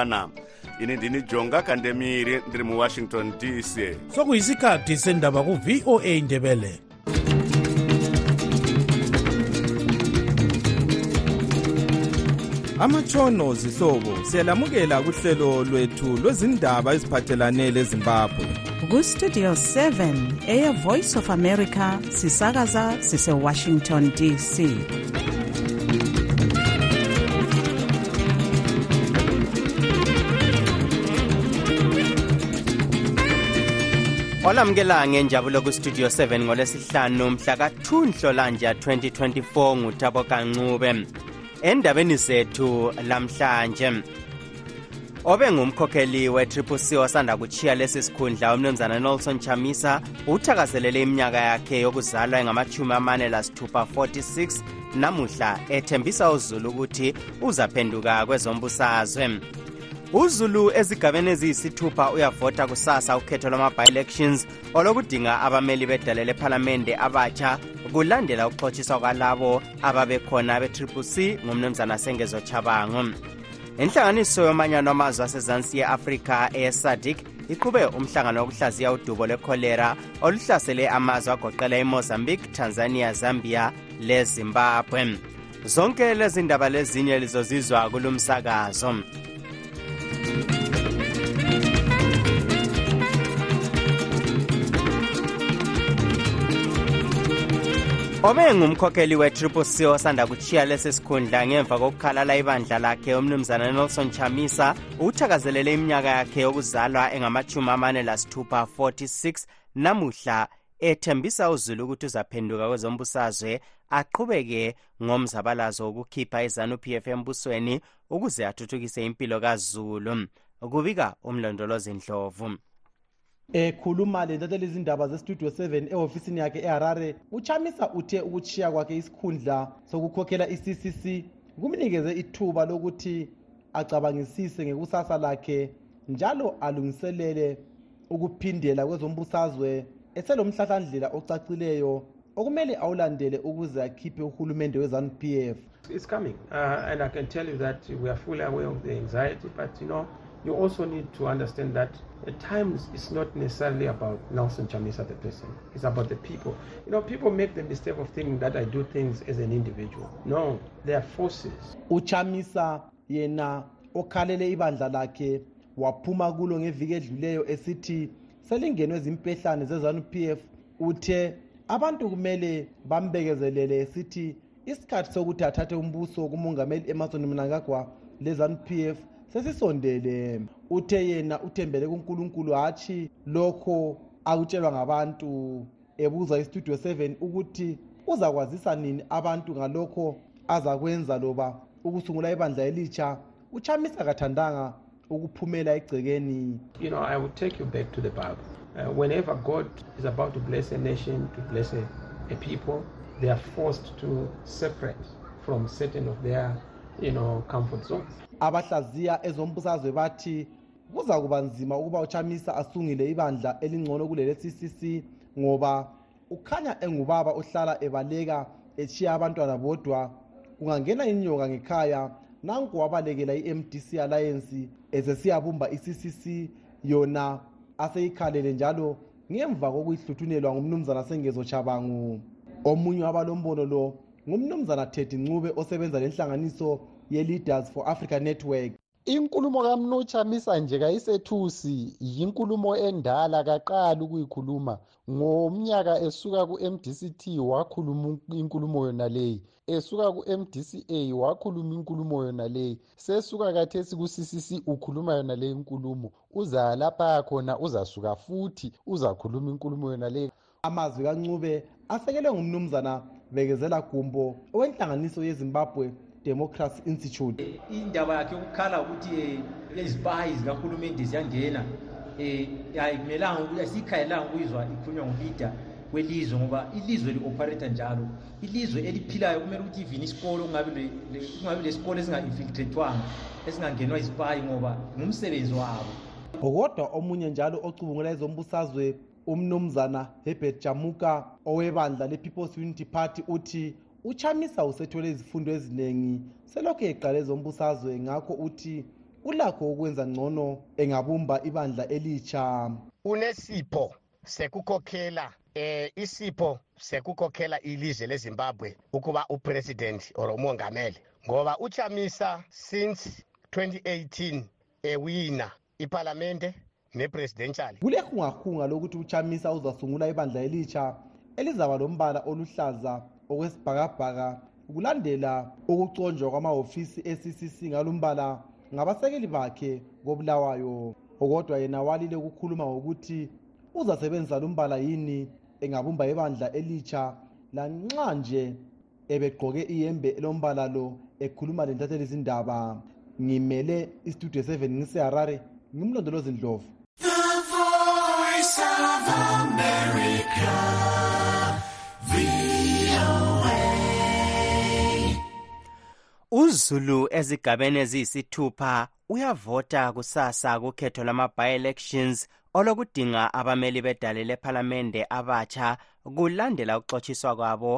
ana ini ndini jonga kandemiri ndiri muwashington dc sokuyisikhathi sendaba ku-voa indebele amatshono zihlobo siyalamukela kuhlelo lwethu lwezindaba eziphathelane lezimbabwe. Kustudio 7 eye voice of america sisakaza sisewashington dc olamukela ngenjabulo kustudio 7 ngolwesihlanu mhla ka-2 nhlolanja 2024 nguthabo kancube endabeni zethu lamhlanje obe ngumkhokheli we-triple c osanda kuchiya lesi sikhundla umnumzana nelson chamisa uthakazelele iminyaka yakhe yokuzalwa engamachumi amane lasithupha 46 namuhla ethembisa uzulu ukuthi uzaphenduka kwezombusazwe. Uzulu ezigabeni eziyisithupha uyavota kusasa ukhetho lwama-bi-elections olokudinga abameli bedale lephalamende abatsha kulandela ukuxotshiswa kwalabo ababekhona be-triple c ngumnumzana sengezo chabango inhlanganiso yomanyano amazwe asezansi ye-afrika eyesadic iqhube umhlangano wokuhlaziya udubo lwekholera oluhlasele amazwe agoqela imozambique tanzania zambia lezimbabwe. Zonke lezi ndaba lezinye lizozizwa kulumsakazo obe ngumkhokheli we-triple c osanda kuchiya lesi sikhundla ngemva kokukhalala ibandla lakhe umnumzana nelson chamisa uthakazelele iminyaka yakhe yokuzalwa engamachumi amane lasithupha 46 namuhla ethembisa uzulu ukuthi uzaphenduka kwezombusazwe aqhubeke ngomzabalazo wokukhipha izanup f embusweni ukuze athuthukise impilo kazulu. Kubika umlondolozi ndlovu. Ekhuluma lentatheli izindaba zestudio 7 ehofisini yakhe eharare uchamisa uthe ukuchiya kwakhe isikhundla sokukhokhela i-ccc kumnikeze ithuba lokuthi acabangisise ngekusasa lakhe njalo alungiselele ukuphindela kwezombusazwe. Eselomhlahlandlela ocacileyo okumele awulandele ukuze akhiphe uhulumende f It's coming, uh, and I can tell you that we are fully aware of the anxiety, but you know, you also need to understand that at times it's not necessarily about Nelson Chamisa the person. It's about the people. You know, people make the mistake of thinking that I do things as an individual. No, they are forces. uchamisa yena okhalele ibandla lakhe waphuma kulo ngeviki edluleyo esithi selingenwe zimpehlane zezanup f uthe abantu kumele bambekezelele esithi isikhathi sokuthi athathe umbuso kumongameli emerson mnangagwa lezanup f sesisondele. Uthe yena uthembele kunkulunkulu hatshi lokho akutshelwa ngabantu ebuza istudio 7 ukuthi uzakwazisa nini abantu ngalokho azakwenza loba ukusungula ibandla elitsha uchamisa kathandanga ukuphumela egcekeni You know, I would take you back to the Bible. Uh, whenever God is about to bless a nation, to bless a, a people, they are forced to separate from certain of their, you know, comfort zones. abahlaziya ezombusazwe bathi kuza kuba nzima ukuba uchamisa asungile ibandla elingcono kulele ccc ngoba ukhanya engubaba ohlala ebaleka echiya abantwana bodwa kungangena inyoka ngekhaya nanku wabalekela i-mdc alliance esesiyabumba i-ccc yona aseyikhalele njalo ngemva kokuyihluthunelwa ngumnumzana sengezo chabangu omunye wabalombono lo ngumnumzana teddy ncube osebenza lenhlanganiso ye-leaders for africa network inkulumo kamnuchamisa nje kayisethusi yinkulumo endala kaqali ukuyikhuluma. Ngomnyaka esuka ku-mdct wakhuluma inkulumo yona leyi esuka ku-mdca wakhuluma inkulumo yona leyi sesuka kathesi ku-ccc ukhuluma yona leyi inkulumo. Uza lapha khona uzasuka futhi uzakhuluma inkulumo yona leyi amazwi kancube asekelwe ngumnumzana bekezela gumbo owenhlanganiso yezimbabwe. Democracy institute. Indaba yakhe yokukhala ukuthi um izipayi zikahulumende ziyangena um ayikumelanga ukuthi asiyikhayelanga ukuyizwa ikhulunywa ngulida welizwe ngoba ilizwe li-operator njalo. Ilizwe eliphilayo kumele ukuthi ivini isikolo kungabi lesikolo esinga-infiltrethwanga esingangenwa izipayi ngoba ngumsebenzi wabo. Kodwa omunye njalo ocubungula ezombusazwe umnumzana herbert jamuka owebandla le-people's unity party uthi uchamisa usethole izifundo eziningi. Selokhu eqale ezombusazwe ngakho uthi ulakho ukwenza ngcono engabumba ibandla elitsha. Unesipho sekukhokhela eh isipho sekukhokhela ilizwe leZimbabwe ukuba upresident or umongameli ngoba uchamisa since 2018 ewina iparlamente nepresidential. Kulehungahunga lokuthi uchamisa uzasungula ibandla elitsha elizaba lombala oluhlaza okwesibhakabhaka kulandela ukuconjwa kwamahhovisi e-ccc ngalumbala ngabasekeli bakhe kobulawayo. Kodwa yena walile ukukhuluma ngokuthi uzasebenzisa lumbala yini engabumba ibandla elitsha lanxa nje ebegqoke iyembe elombala lo ekhuluma lentatheli izindaba ngimele istudio 7 ngiseharare ngimlondolozi ndlovu. Uzulu ezigabeni eziyisithupha uyavota kusasa kukhetho lama-by-elections olokudinga abameli bedale lephalamende abatsha kulandela ukuxotshiswa kwabo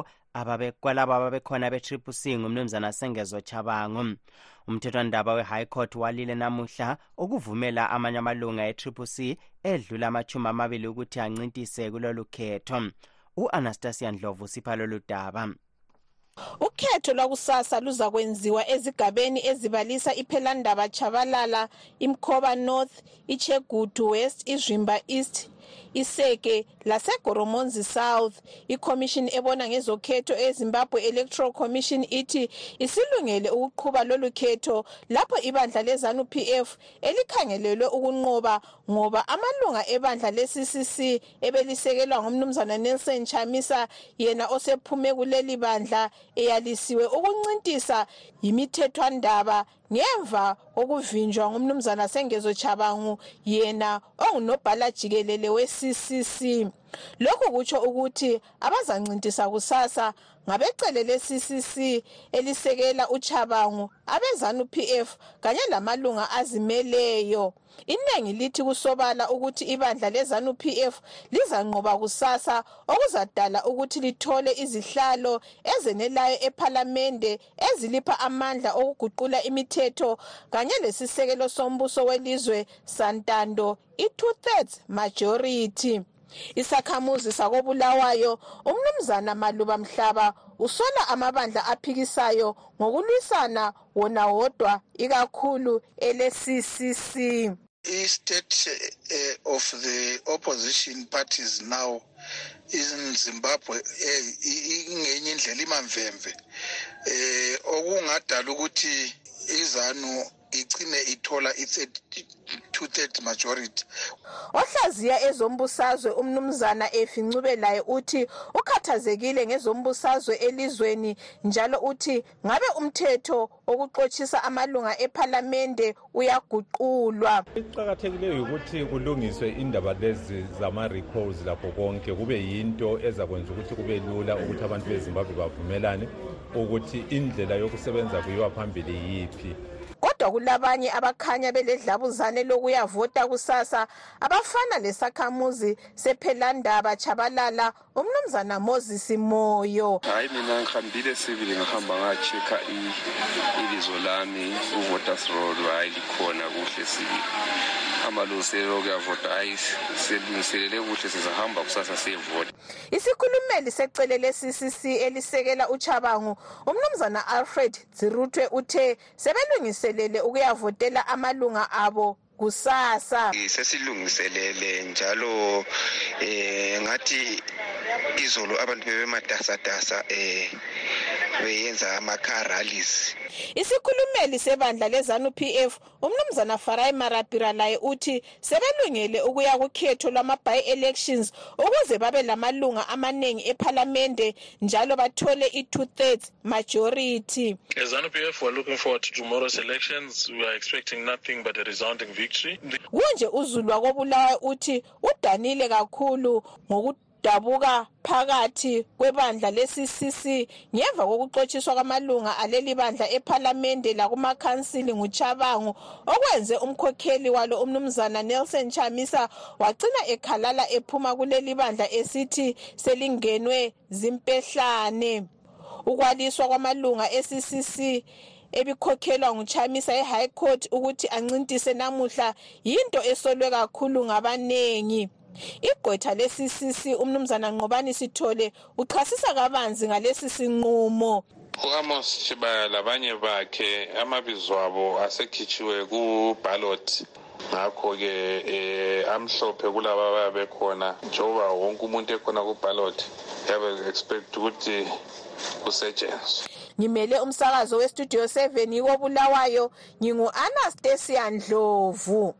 kwalabo ababekhona be-triple c ngumnumzana sengezo chabango umthethwandaba we-high court walile namuhla ukuvumela amanye amalunga e-triple c edlula amachumi amabili ukuthi ancintise kulolu khetho. U-anastasia ndlovu sipha lolu daba ukhetho lwakusasa luza kwenziwa ezigabeni ezibalisa iphelandaba chabalala imkhoba north ichegudu west izvimba east iseke lasegoromonzi south. Ikhomishini ebona ngezokhetho ezimbabwe electoral commission ithi isilungele ukuqhuba lolu khetho lapho ibandla lezanu p f elikhangelelwe ukunqoba ngoba amalunga ebandla le-ccc ebelisekelwa ngumnumzana nelson chamisa yena osephume kuleli bandla eyalisiwe ukuncintisa yimithethwandaba ngemva kokuvinjwa ngumnumzana sengezo chabangu yena ongunobhala jikelele we-ccc lokhu kutsho ukuthi abazancintisa kusasa ngabecele le-ccc elisekela uchabangu abezanu pf kanye lamalunga azimeleyo. Iningi lithi kusobala ukuthi ibandla lezanu pf lizanqoba kusasa okuzadala ukuthi lithole izihlalo ezenelayo ephalamende ezilipha amandla okuguqula imithetho kanye lesisekelo sombuso welizwe santando i-two-thirds majority. Isakhamuzi sakobulawayo umnumzana maluba mhlaba usola amabandla aphikisayo ngokulwisana wona wodwa ikakhulu ele-ccc i-state uh, of the opposition parties now in zimbabwe ingenye indlela imamvemve. Eh okungadala ukuthi izanu igcine ithola i-two-third majority. Ohlaziya ezombusazwe umnumzana efincube laye uthi ukhathazekile ngezombusazwe elizweni njalo uthi ngabe umthetho wokuxotshisa amalunga ephalamende uyaguqulwa? Iqakathekileyo ukuthi kulungiswe indaba lezi zama-recalls lapho konke kube yinto ezakwenza ukuthi kube lula ukuthi abantu bezimbabwe bavumelane ukuthi indlela yokusebenza kuyiwa phambili yiphi kodwa kulabanye abakhanya beledlabuzane lokuyavota kusasa abafana lesakhamuzi sephelandaba chabalala umnumzana moses moyo. Hayi mina ngihambile sibili ngahamba ngachecka ibizo lami kuvoters roll hayi likhona kuhle sibili amalungiselelo okuyavota hayi selungiselele kuhle sizahamba kusasa siyevota. Isikhulumeli secele le-ccc elisekela uchabangu umnumzana alfred dzirutwe uthe sebelungiselele ukuyavotela amalunga abo kusasa sesilungiselele njalo eh ngathi izolo abantu bebematasatasa eh beyenza ama-car rallies isikhulumeli sebandla lezanu pf umnumzana farai marapira laye uthi sebelungele ukuya kukhetho lwama-by-elections ukuze babe lamalunga amaningi ephalamende njalo bathole i-two-thirds majority As ZANU-PF, we're looking forward to tomorrow's elections. We are expecting nothing but a resounding victory. Kunje uzulu wakobulawayo uthi udanile kakhulu ngokudabuka phakathi kwebandla le-ccc ngemva kokuxotshiswa kwamalunga aleli bandla ephalamende lakumakhansili nguchabangu okwenze umkhokheli walo umnumzana nelson chamisa wagcina ekhalala ephuma kuleli bandla esithi selingenwe zimpehlane. Ukwaliswa kwamalunga e-ccc ebikhokhelwa nguchamisa e-high court ukuthi ancintise namuhla yinto esolwe kakhulu ngabanengi. Igqwetha le-ccc umnumzana nqobani sithole uchasisa kabanzi ngalesi sinqumo. U-amos shibaya labanye bakhe amabizo abo asekhitshiwe kubhalot ngakho-ke um amhlophe kulaba ababe bekhona. Njengoba wonke umuntu ekhona kubhalot yabe expect ukuthi kusetshenzwe. Ngimele umsakazo westudio 7 yikobulawayo ngingu-anastasia ndlovu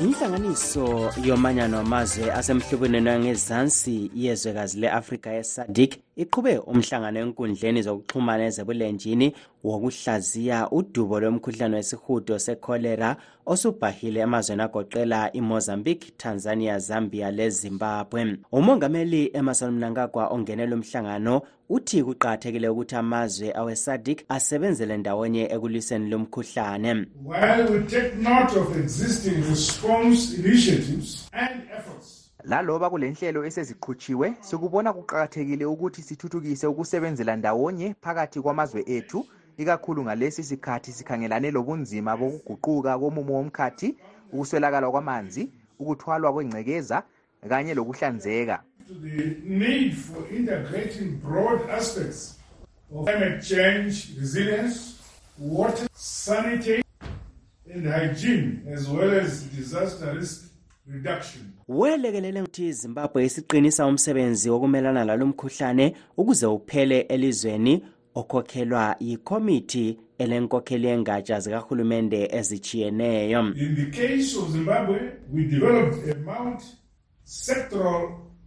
inhlanganiso yomanyano wamazwe asemhlubuneni wangezansi yezwekazi le-afrika yesadik iqhube umhlangano enkundleni zokuxhumana ezebulenjini wokuhlaziya udubo lomkhuhlane wesihudo sekholera osubhahile emazweni agoqela imozambique tanzania zambia lezimbabwe. Umongameli emerson mnangagwa ongenela umhlangano uthi kuqakathekile ukuthi amazwe awesadik asebenzele ndawonye ekulwiseni lomkhuhlane. While we take note of existing response initiatives and efforts laloba kulenhlelo eseziqhutshiwe sikubona kuqakathekile ukuthi sithuthukise ukusebenzela ndawonye phakathi kwamazwe ethu ikakhulu ngalesi sikhathi sikhangelane lobunzima bokuguquka komumo womkhathi ukuswelakala kwamanzi ukuthwalwa kwengcekeza kanye lokuhlanzeka to the need for integrating broad aspects of climate change resilience, water, sanitation, and hygiene, as well as disaster risk reduction. welekelele ukuthi izimbabwe isiqinisa umsebenzi wokumelana lalo mkhuhlane ukuze uphele elizweni okhokhelwa yikhomithi elenkokheli yengatsha zikahulumende ezitshiyeneyo. In the case of Zimbabwe, we developed a multi-sectoral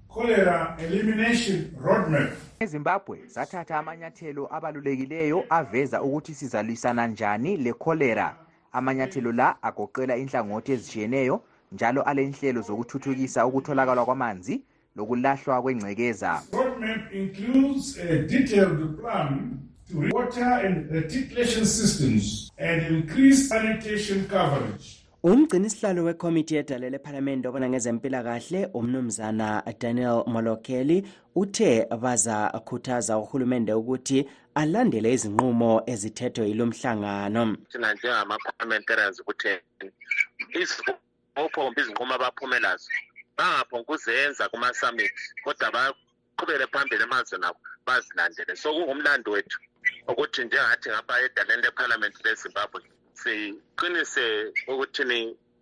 cholera elimination roadmap. Ezimbabwe sathatha amanyathelo abalulekileyo aveza ukuthi sizalwisana njani lekholera amanyathelo la agoqela inhlangothi ezitshiyeneyo njalo alenhlelo zokuthuthukisa ukutholakala kwamanzi lokulahlwa kwengcekeza. Umgcini sihlalo wekomiti yedala lephalamende obona ngezempilakahle umnumzana daniel molokeli uthe bazakhuthaza uhulumende ukuthi alandele izinqumo ezithethwe yilo mhlangano thina njengama-parliamentarians ukuthi izibopho izinqumo abaphumelazo bangaphonguzenza kuma-summit kodwa baqhubele phambili emazweni abo bazilandele so kungumlando wethu ukuthi njengathi ngapha edaleni lephalamenti lezimbabwe siqinise ukuthini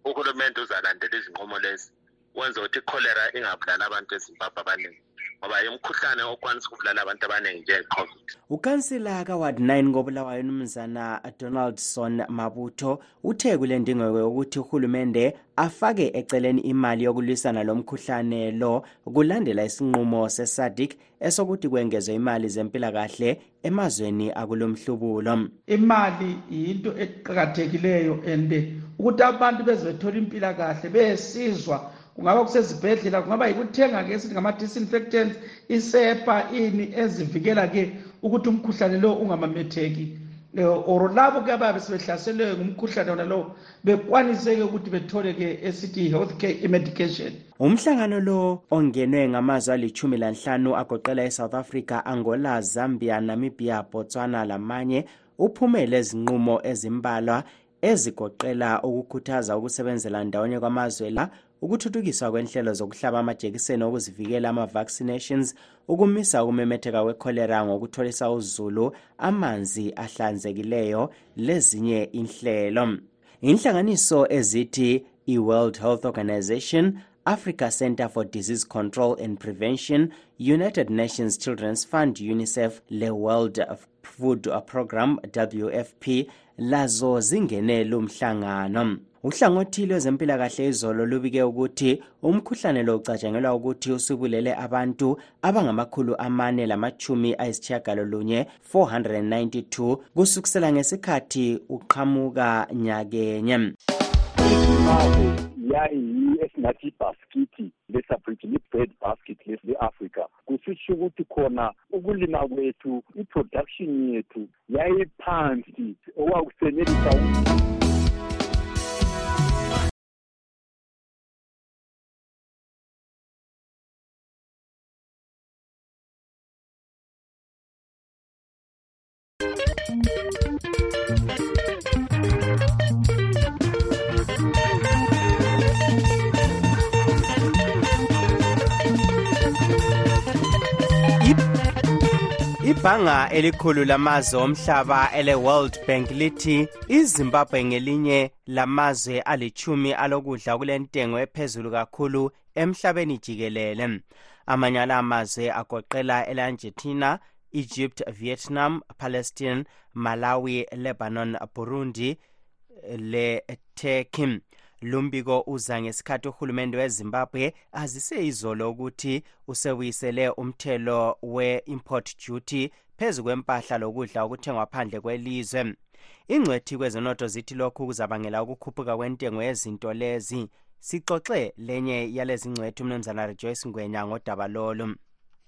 uhulumende uzalandela izinqumo lezi wenza ukuthi ikholera ingabulali abantu ezimbabwe abaningi ngoba imkhuhlane okwanisa ukubulala abantu abaningi njenge-covid ukansila kaward 9 kobulawayo umnumzana donaldson mabutho uthe kule ndingeko yokuthi uhulumende afake eceleni imali yokulwisana lo mkhuhlane lo kulandela isinqumo sesadik esokuthi kwengezwe imali zempilakahle emazweni akulomhlubulo. Imali yinto eqakathekileyo and ukuthi abantu beze bethole impilakahle besizwa kungaba kusezibhedlela kungaba yikuthenga-ke esithi ngama-disinfectants isepa ini ezivikela-ke ukuthi umkhuhlane lo ungamametheki. Eh, or labo ke ababe sebehlaselwe ngumkhuhlane wona lowo bekwanise-ke ukuthi bethole-ke esithi health care medication umhlangano lo ongenwe ngamazwe alithumi lanhlanu agoqela esouth africa angola zambia namibia botswana lamanye uphumele ezinqumo ezimbalwa ezigoqela ukukhuthaza ukusebenzela ndawonye kwamazwe la ukuthuthukiswa kwenhlelo zokuhlaba amajekiseni okuzivikela ama-vaccinations ukumisa ukumemetheka kwekholera ngokutholisa uzulu amanzi ahlanzekileyo lezinye inhlelo. Inhlanganiso ezithi i-world health organization africa center for disease control and prevention united nations children's fund unicef le-world food program wfp lazo zingene lumhlangano uhlangothi lwezempilakahle izolo lubike ukuthi umkhuhlane lo ucatshangelwa ukuthi usubulele abantu abangamakhulu amane lamachumi ayisitshiyagalolunye 492 kusukisela ngesikhathi uqhamuka nyakenye yayiyiyo esingathi ibhaskithi le-subregion i-bread basket le-afrika kusitsho ukuthi khona ukulima kwethu i-production yethu yayiphansi okwakusenelisa Thank you. Ibhanga elikhulu lamazwe omhlaba ele-world bank lithi izimbabwe ngelinye lamazwe alichumi alokudla kulentengo ephezulu kakhulu emhlabeni jikelele. Amanye ala mazwe agoqela elangetina egypt vietnam palestine malawi lebanon burundi leturkey lumbiko uza ngesikhathi uhulumende wezimbabwe azise izolo ukuthi usebuyisele umthelo we-import duty phezu kwempahla lokudla okuthengwa phandle kwelizwe. Ingcwethi kwezenotho zithi lokhu kuzabangela ukukhuphuka kwentengo yezinto lezi. Sixoxe lenye yalezi ngcwethi umnumzana rejoyce ngwenya ngodaba lolu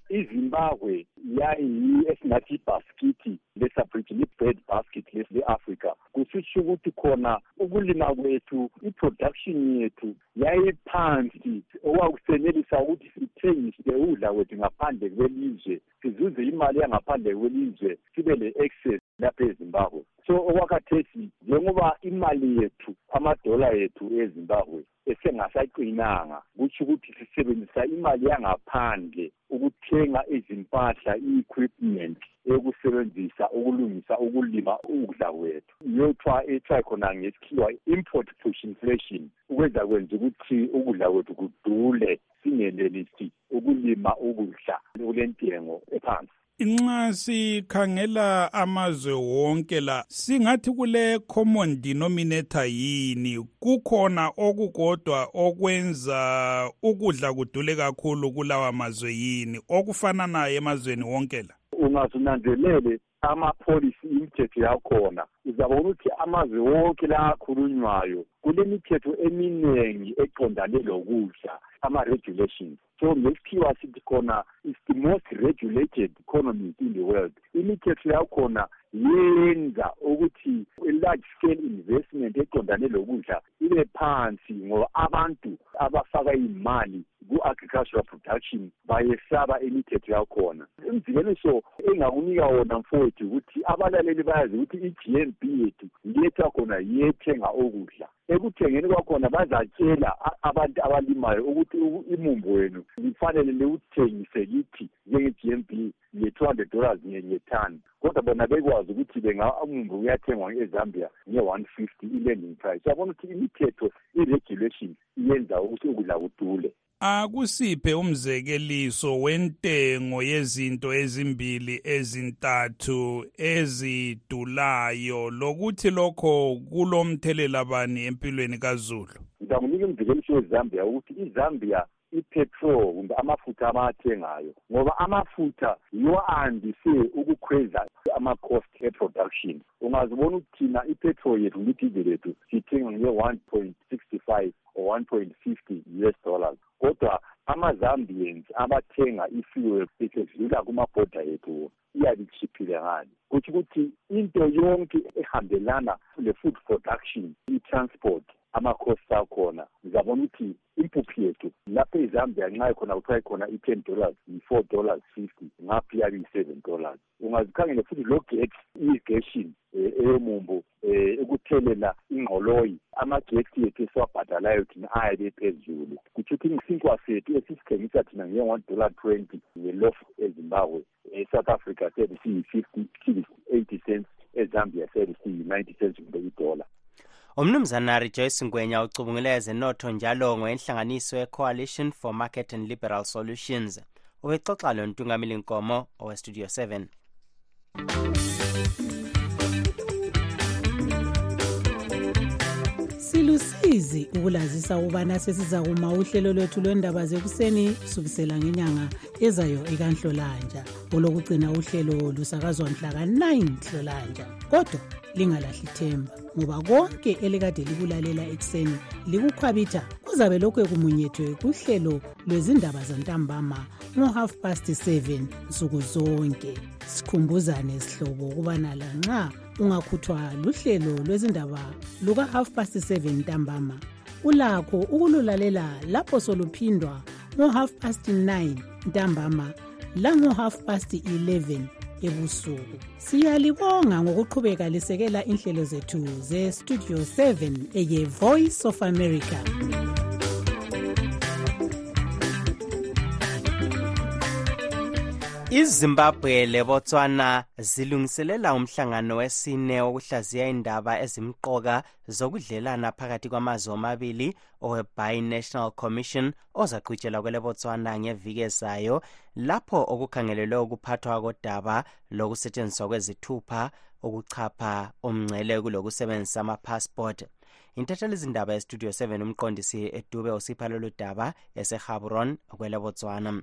izimbabwe yayiyi esingathi ibhaskithi lesabridge li-bread basket le-africa kusitsho ukuthi khona ukulima kwethu i-production yethu yayiphansi. Okwakusenelisa ukuthi sithengise ukudla kwethu ngaphandle kwelizwe sizuze imali yangaphandle kwelizwe sibe le-access lapha ezimbabwe so okwakhathesi njengoba imali yethu amadola yethu ezimbabwe esengasaqinanga kutsho ukuthi sisebenzisa imali yangaphandle ukuthenga izimpahla i-equipment eyokusebenzisa ukulungisa ukulima ukudla kwethu. Yothiwa ethiwa khona ngesikhiwa import push inflation ukwenza kwenza ukuthi ukudla kwethu kudule singenelisi ukulima ukudla kulentengo ephansi. Nxa sikhangela amazwe wonke la singathi kule common denominator yini? Kukhona okukodwa okwenza ukudla kudule kakhulu kulawa mazwe yini okufananayo emazweni wonke la? Ungazunanzelele amapolisi imithetho yakhona. Uzabona ukuthi amazwe wonke la akhulunywayo kulemithetho eminingi eqondane lokudla. Ama-regulations so ngesikhiwa sithi khona is the most regulated economy in the world. Imithetho yakhona yenza ukuthi i-large scale investment eqondane lokudla ibe phansi ngoba abantu abafaka iy'mali ku-agricultural production bayesaba imithetho yakhona. Imzikeliso engakunika wona mfowethu ukuthi abalaleli bayazi ukuthi i-g m b yethu letha khona yethenga ukudla. Ekuthengeni kwakhona bazatshela abantu abalimayo ukuthi imumbu wenu lifanele liwuthengise kithi njenge-g m b nge-two hundred dollars ngethani kodwa bona bekwazi ukuthi umumbu uyathengwa ezambia nge-one fifty i-landing price. Yabona ukuthi imithetho i-regulation iyenza ukuthi ukudla kudule akusiphe umzekeliso wentengo yezinto ezimbili ezintathu ezidulayo. Lokuthi lokho kulomthelela bani empilweni kazulu? Ngizakunika umzekeliso wezambia ukuthi izambia ipetrol kumbe amafutha abathengayo ngoba amafutha yiwo andise ukukhweza ama-cost e-production ungazibona ukuthi thina ipetrol yethu lidizeli yethu sithenga nge-one point sixty five or one point fifty US dollars. Kodwa ama-zambians abathenga i-fuel isedlula kumabhoda yethu iyabe ichiphile ngani? Kutsho ukuthi into yonke ehambelana le-food production i-transport ama-cost akhona. Ngizabona ukuthi impuphu yethu lapha ezambia nxa khona kuthiwa khona i-ten dollars yi-four dollars fifty ngapha iyabe yi-seven dollars. Ungazikhangele futhi lo get irrigation um eyomumbu um ekuthelela ingqoloyi. Amagetsi yethu esiwabhadalayo thina ayabe ephezulu. Kutsho ukuthi isinkwa sethu esisithengisa thina nge-one dollar twenty ngelof ezimbabwe e-south africa sebe siyi-fifty eighty cents ezambia sebe siyi-ninety cents kumbe idola umnumzana rejoyce ngwenya ucubungule ezenotho njalo ngoyenhlanganiso ye-coalition for market and liberal solutions. Ubexoxa lo ntungameli nkomo owestudio 7 silusizi ukulazisa ukubana sesiza kuma uhlelo lwethu lwendaba zekuseni kusukisela ngenyanga ezayo ikanhlolanja. Olokugcina uhlelo lusakazwa mhla ka-9 nhlolanja. Kodwa lingalahli themba ngoba konke elikade likulalela ekuseni likukhwabitha kuzabe lokhu ekumunyethwe kuhlelo lwezindaba zantambama ngo-half past 7 nsuku zonke. Sikhumbuzane sihlobo ukubana lanxa ungakhuthwa luhlelo lwezindaba luka-half past 7 ntambama ulakho ukululalela lapho soluphindwa ngo-half past 9 ntambama lango-half past 11 ebusuku. Siyalibonga ngokuqhubeka lisekela inhlelo zethu ze-studio 7 eye-voice of america. Izimbabwe lebotswana zilungiselela umhlangano wesine wokuhlaziya indaba ezimqoka zokudlelana phakathi kwamazwe omabili owe-bi-national commission ozaqhutshelwa kwelebotswana ngeviki ezayo lapho okukhangelelwe ukuphathwa kodaba lokusetshenziswa kwezithupha ukuchapha umngcele kulokusebenzisa amapassport. Intatheli izindaba yestudio 7 umqondisi edube usipha lolu daba esehabron kwelebotswana.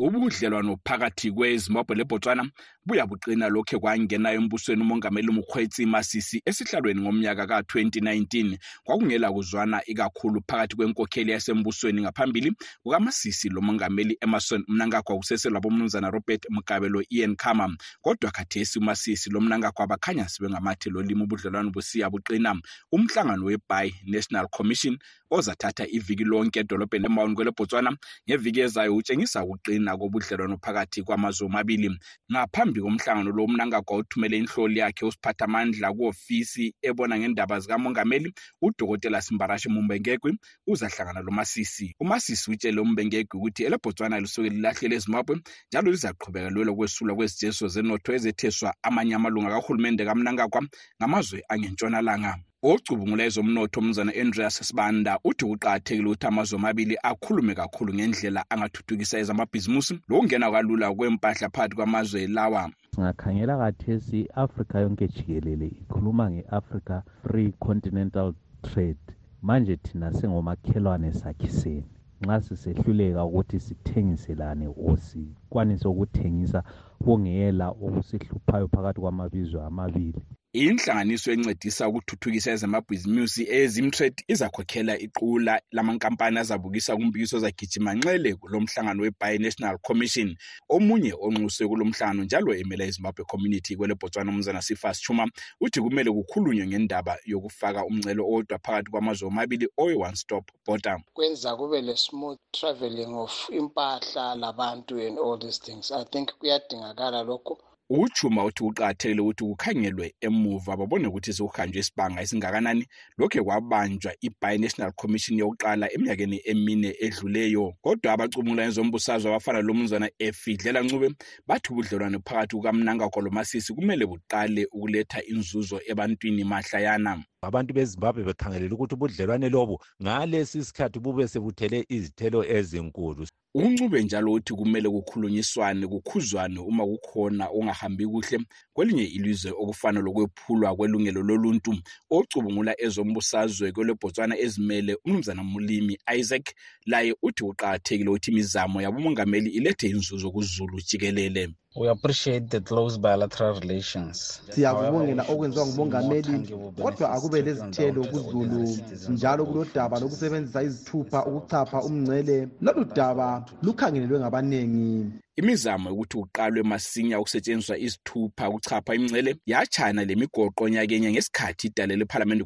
Ubudlelwano phakathi kwezimbabwe lebotswana buyabuqina lokhe kwangena embusweni umongameli mukhwetsi masisi esihlalweni ngomnyaka ka-2019 kwakungela kuzwana ikakhulu phakathi kwenkokheli yasembusweni ngaphambili kukamasisi lomongameli emerson mnangagwa kuseselwa bomnumzana robert mugabe lo-ian khama. Kodwa khathesi umasisi lomnangagwa bakhanya sebengamathi lolimi ubudlelwano busiya buqina umhlangano webi national commission ozathatha iviki lonke edolobheni emaweni kwelebotswana ngeviki ezayo utshengisa ukuqina kobudlelwano phakathi kwamazwe omabili. Ngaphambi komhlangano lo umnangagwa uthumele inhloli yakhe usiphathamandla ku-ofisi ebona ngendaba zikamongameli udokotela simbarashi mumbengegwi uzahlangana lomasisi umasisi utshele umbengegwi ukuthi elebotswana lisuke lilahlele ezimbabwe njalo lizaqhubeka lwelo kwesulwa kwezijeziso zenotho ezetheswa amanye amalunga kahulumende kamnangagwa ngamazwe angentshonalanga ocubungula ezomnotho umnumzana andreas sibanda uthi kuqakathekile ukuthi amazwe amabili akhulume kakhulu ngendlela angathuthukisa ezamabhizimusi lokungena kalula kwempahla phakathi kwamazwe lawa. Singakhangela kathesi i-afrika yonke jikelele ikhuluma nge-africa free continental trade. Manje thina sengomakhelwane sakhiseni nxa sisehluleka ukuthi sithengiselane or sikwanise ukuthengisa kungela okusihluphayo phakathi kwamabizwe amabili. Inhlanganiso encedisa ukuthuthukisa ezamabhizimusi ezimtrade izakhokhela iqula lamankampani azabukisa kumpikiso ozagijima nxele kulo mhlangano we-bi-national commission. Omunye onxuswe kulo mhlangano njalo emela izimbabwe community kwelebotswana umzana sifas chuma uthi kumele kukhulunywe ngendaba yokufaka umncelo owodwa phakathi kwamazwe omabili owe-one stop border kwenza kube le-smooth travelling of impahla labantu and all these things. I think kuyadingakala lokho uchuma uthi kuqakathekile ukuthi kukhangelwe emuva babone ukuthi sekuhanjwe isibanga esingakanani. Lokhe kwabanjwa i-bi-national commission yokuqala eminyakeni emine edluleyo. Kodwa abacumula ezombusazwe abafana lomnumzana efidlela ncube bathi ubudlelwane phakathi kukamnangagwa lomasisi kumele buqale ukuletha inzuzo ebantwini mahlayana. Abantu bezimbabwe bekhangelela ukuthi ubudlelwane lobu ngalesi sikhathi bube sebuthele izithelo ezinkulu uncube njalo uthi kumele kukhulunyiswane kukhuzwane uma kukhona ongahambi kuhle kwelinye ilizwe okufana lokwephulwa kwelungelo loluntu ocubungula ezombusazwe kwelebotswana ezimele umnumzana mulimi isaac. Laye uthi kuqakathekile ukuthi imizamo yabomongameli ilethe inzuzo kuzulu jikelele We appreciate the close bilateral relations. siyakubongela okwenziwa ngumongameli kodwa akube lezithelo kuzulu njalo kulodaba lokusebenzisa izithupha ukuchapha umngcele. Lolu daba lukhangelelwe ngabaningi imizamo yokuthi kuqalwe masinya ukusetshenziswa izithupha kuchapha imingcele yatshana lemigoqo nyakenye ngesikhathi idale lephalamende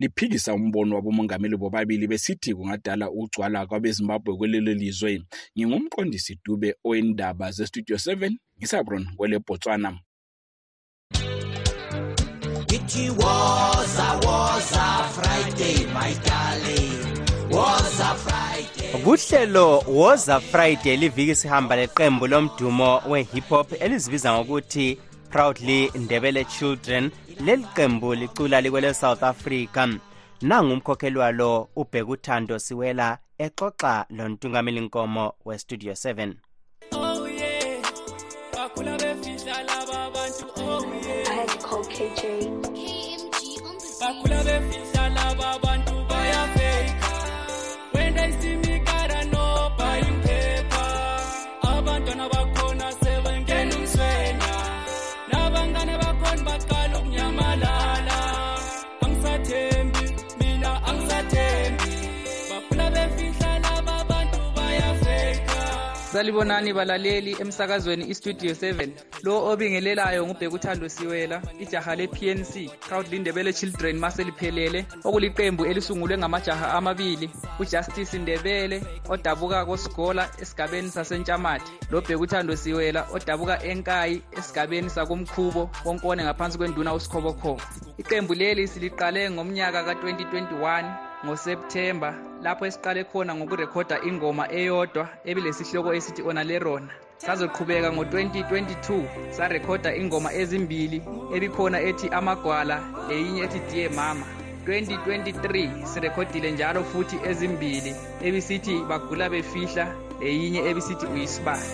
liphikisa umbono wabomongameli bobabili besithi kungadala ukugcwala kwabezimbabwe kwelelo lizwe ngingumqondisi dube zestudio 7 ngisabron It was a was a Friday, my darling. Was a Friday. kuhlelo woza friday liviki sihamba leqembu lomdumo we-hip hop elizibiza ngokuthi proudly ndebele children leli qembu licula likwele south africa nangumkhokheli walo ubhekuthando siwela exoxa lontungameli nkomo westudio 7 Oh yeah, bakhula befihla laba bantu oh yeah. Bakhula befihla salibonani balaleli emsakazweni istudio 7 lo obingelelayo ngubhekuthando siwela ijaha le-pnc proudly ndebele children maseliphelele okuliqembu elisungulwe ngamajaha amabili ujustice ndebele odabuka kosigola esigabeni sasentshamathe lobhekuthando siwela odabuka enkayi esigabeni sakomkhubo konkone ngaphansi kwenduna usikhobokhobo iqembu leli siliqale ngomnyaka ka-2021 ngosepthemba lapho esiqale khona ngokurekhoda ingoma eyodwa ebilesihloko esithi ona lerona sazoqhubeka ngo-2022 sarekhoda ingoma ezimbili ebikhona ethi amagwala leyinye ethi diye mama. 2023 sirekhodile njalo futhi ezimbili ebisithi bagula befihla leyinye ebisithi uyisibani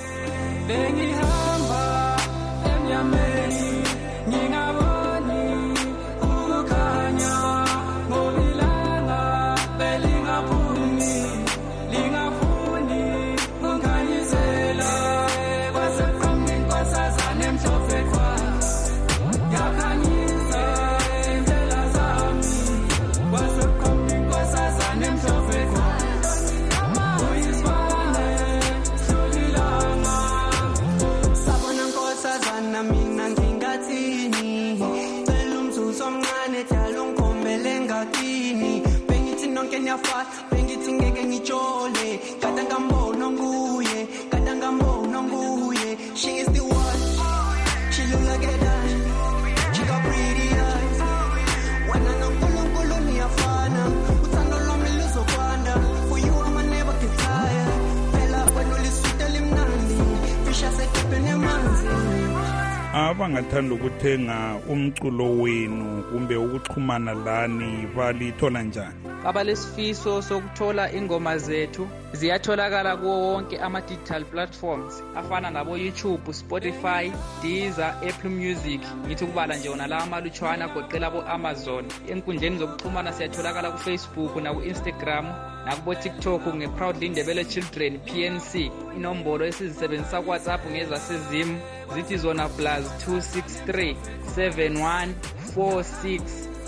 abangathanda ukuthenga umculo wenu kumbe ukuxhumana lani balithola njani? Abalesifiso sokuthola ingoma zethu. Ziyatholakala kuwo wonke ama-digital platforms afana nabo-youtube spotify deezer apple music. Ngithi ukubala nje wona lawa amalutshwana agoqela abo-amazon. Enkundleni zokuxhumana siyatholakala kufacebook naku-instagram. Nakubo-tiktok nge-proudly ndebele children pnc inombolo esizisebenzisa kuwhatsapp ngezasezim zithi zona plus 263 71 46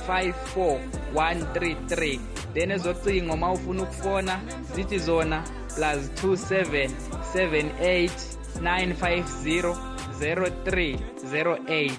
54 133 then ezocingo uma ufuna ukufona zithi zona plus 27 78 950 0308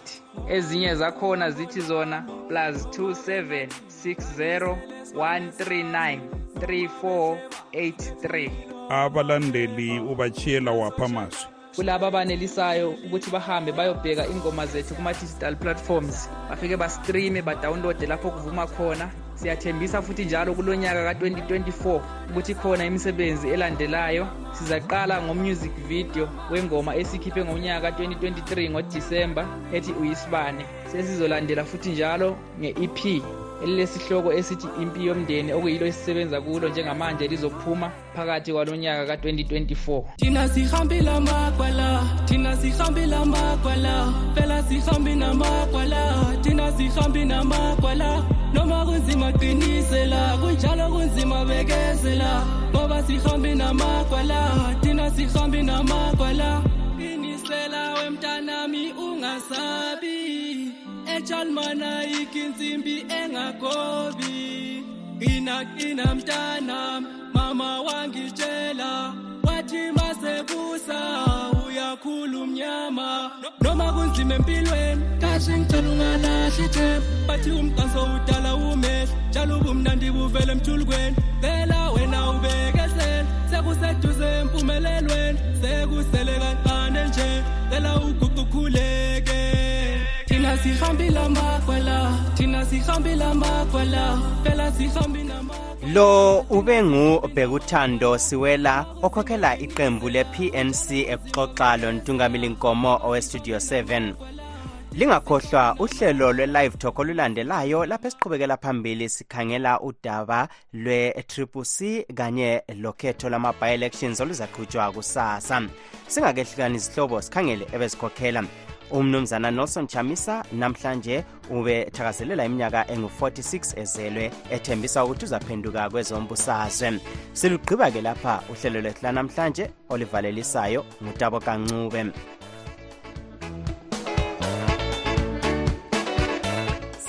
ezinye zakhona zithi zona plus 27 60 139 3483 abalandeli ubachiyela wapha mazwi kulabo abanelisayo ukuthi bahambe bayobheka ingoma zethu kuma-digital platforms. Bafike bastreame badawunlode lapho kuvuma khona. Siyathembisa futhi njalo kulo nyaka ka-2024 ukuthi khona imisebenzi elandelayo. Sizaqala ngomusic video wengoma esikhiphe ngonyaka ka-2023 ngodisemba ethi uyisibane. Sesizolandela futhi njalo nge-ep elilesihloko esithi impi yomndeni okuyilo esisebenza kulo njengamanje lizophuma phakathi kwalonyaka ka-2024 thina sihambile amagwala thina sihambile amagwala phela sihambi namagwala thina sihambi namagwala noma kunzima qinisela kunjalo kunzima bekezela ngoba sihambi namagwala thina sihambi namagwala qinisela wemntanami ungasabi. Etshalmana ikinsimbi engagobi qina qina mntanam mama wangitshela wathi masekusa uyakhula umnyama. Noma kunzima empilweni kahle ngicela ungalahli ithemba bathi umqanso udala umehlo njalo ubumnandi buvele emthulukweni cela wena ubekezela sekuseduze empumelelweni. Sekusele kancane nje cela uguqukhuleke. Lo ube ngubhekuthando siwela okhokhela iqembu le-pnc ekuxoxa lontungamelinkomo owestudio 7 lingakhohlwa uhlelo lwe-live talk olulandelayo lapho esiqhubekela phambili sikhangela udaba lwe-triple c kanye lokhetho lama-bi-elections oluzaqhutshwa kusasa. Singakehlukani izihlobo sikhangele ebezikhokhela umnumzana nelson chamisa namhlanje ubethakazelela iminyaka engu-46 ezelwe ethembisa ukuthi uzaphenduka kwezombusazwe. Silugqiba-ke lapha uhlelo lwethu lanamhlanje olivalelisayo ngutabo kancube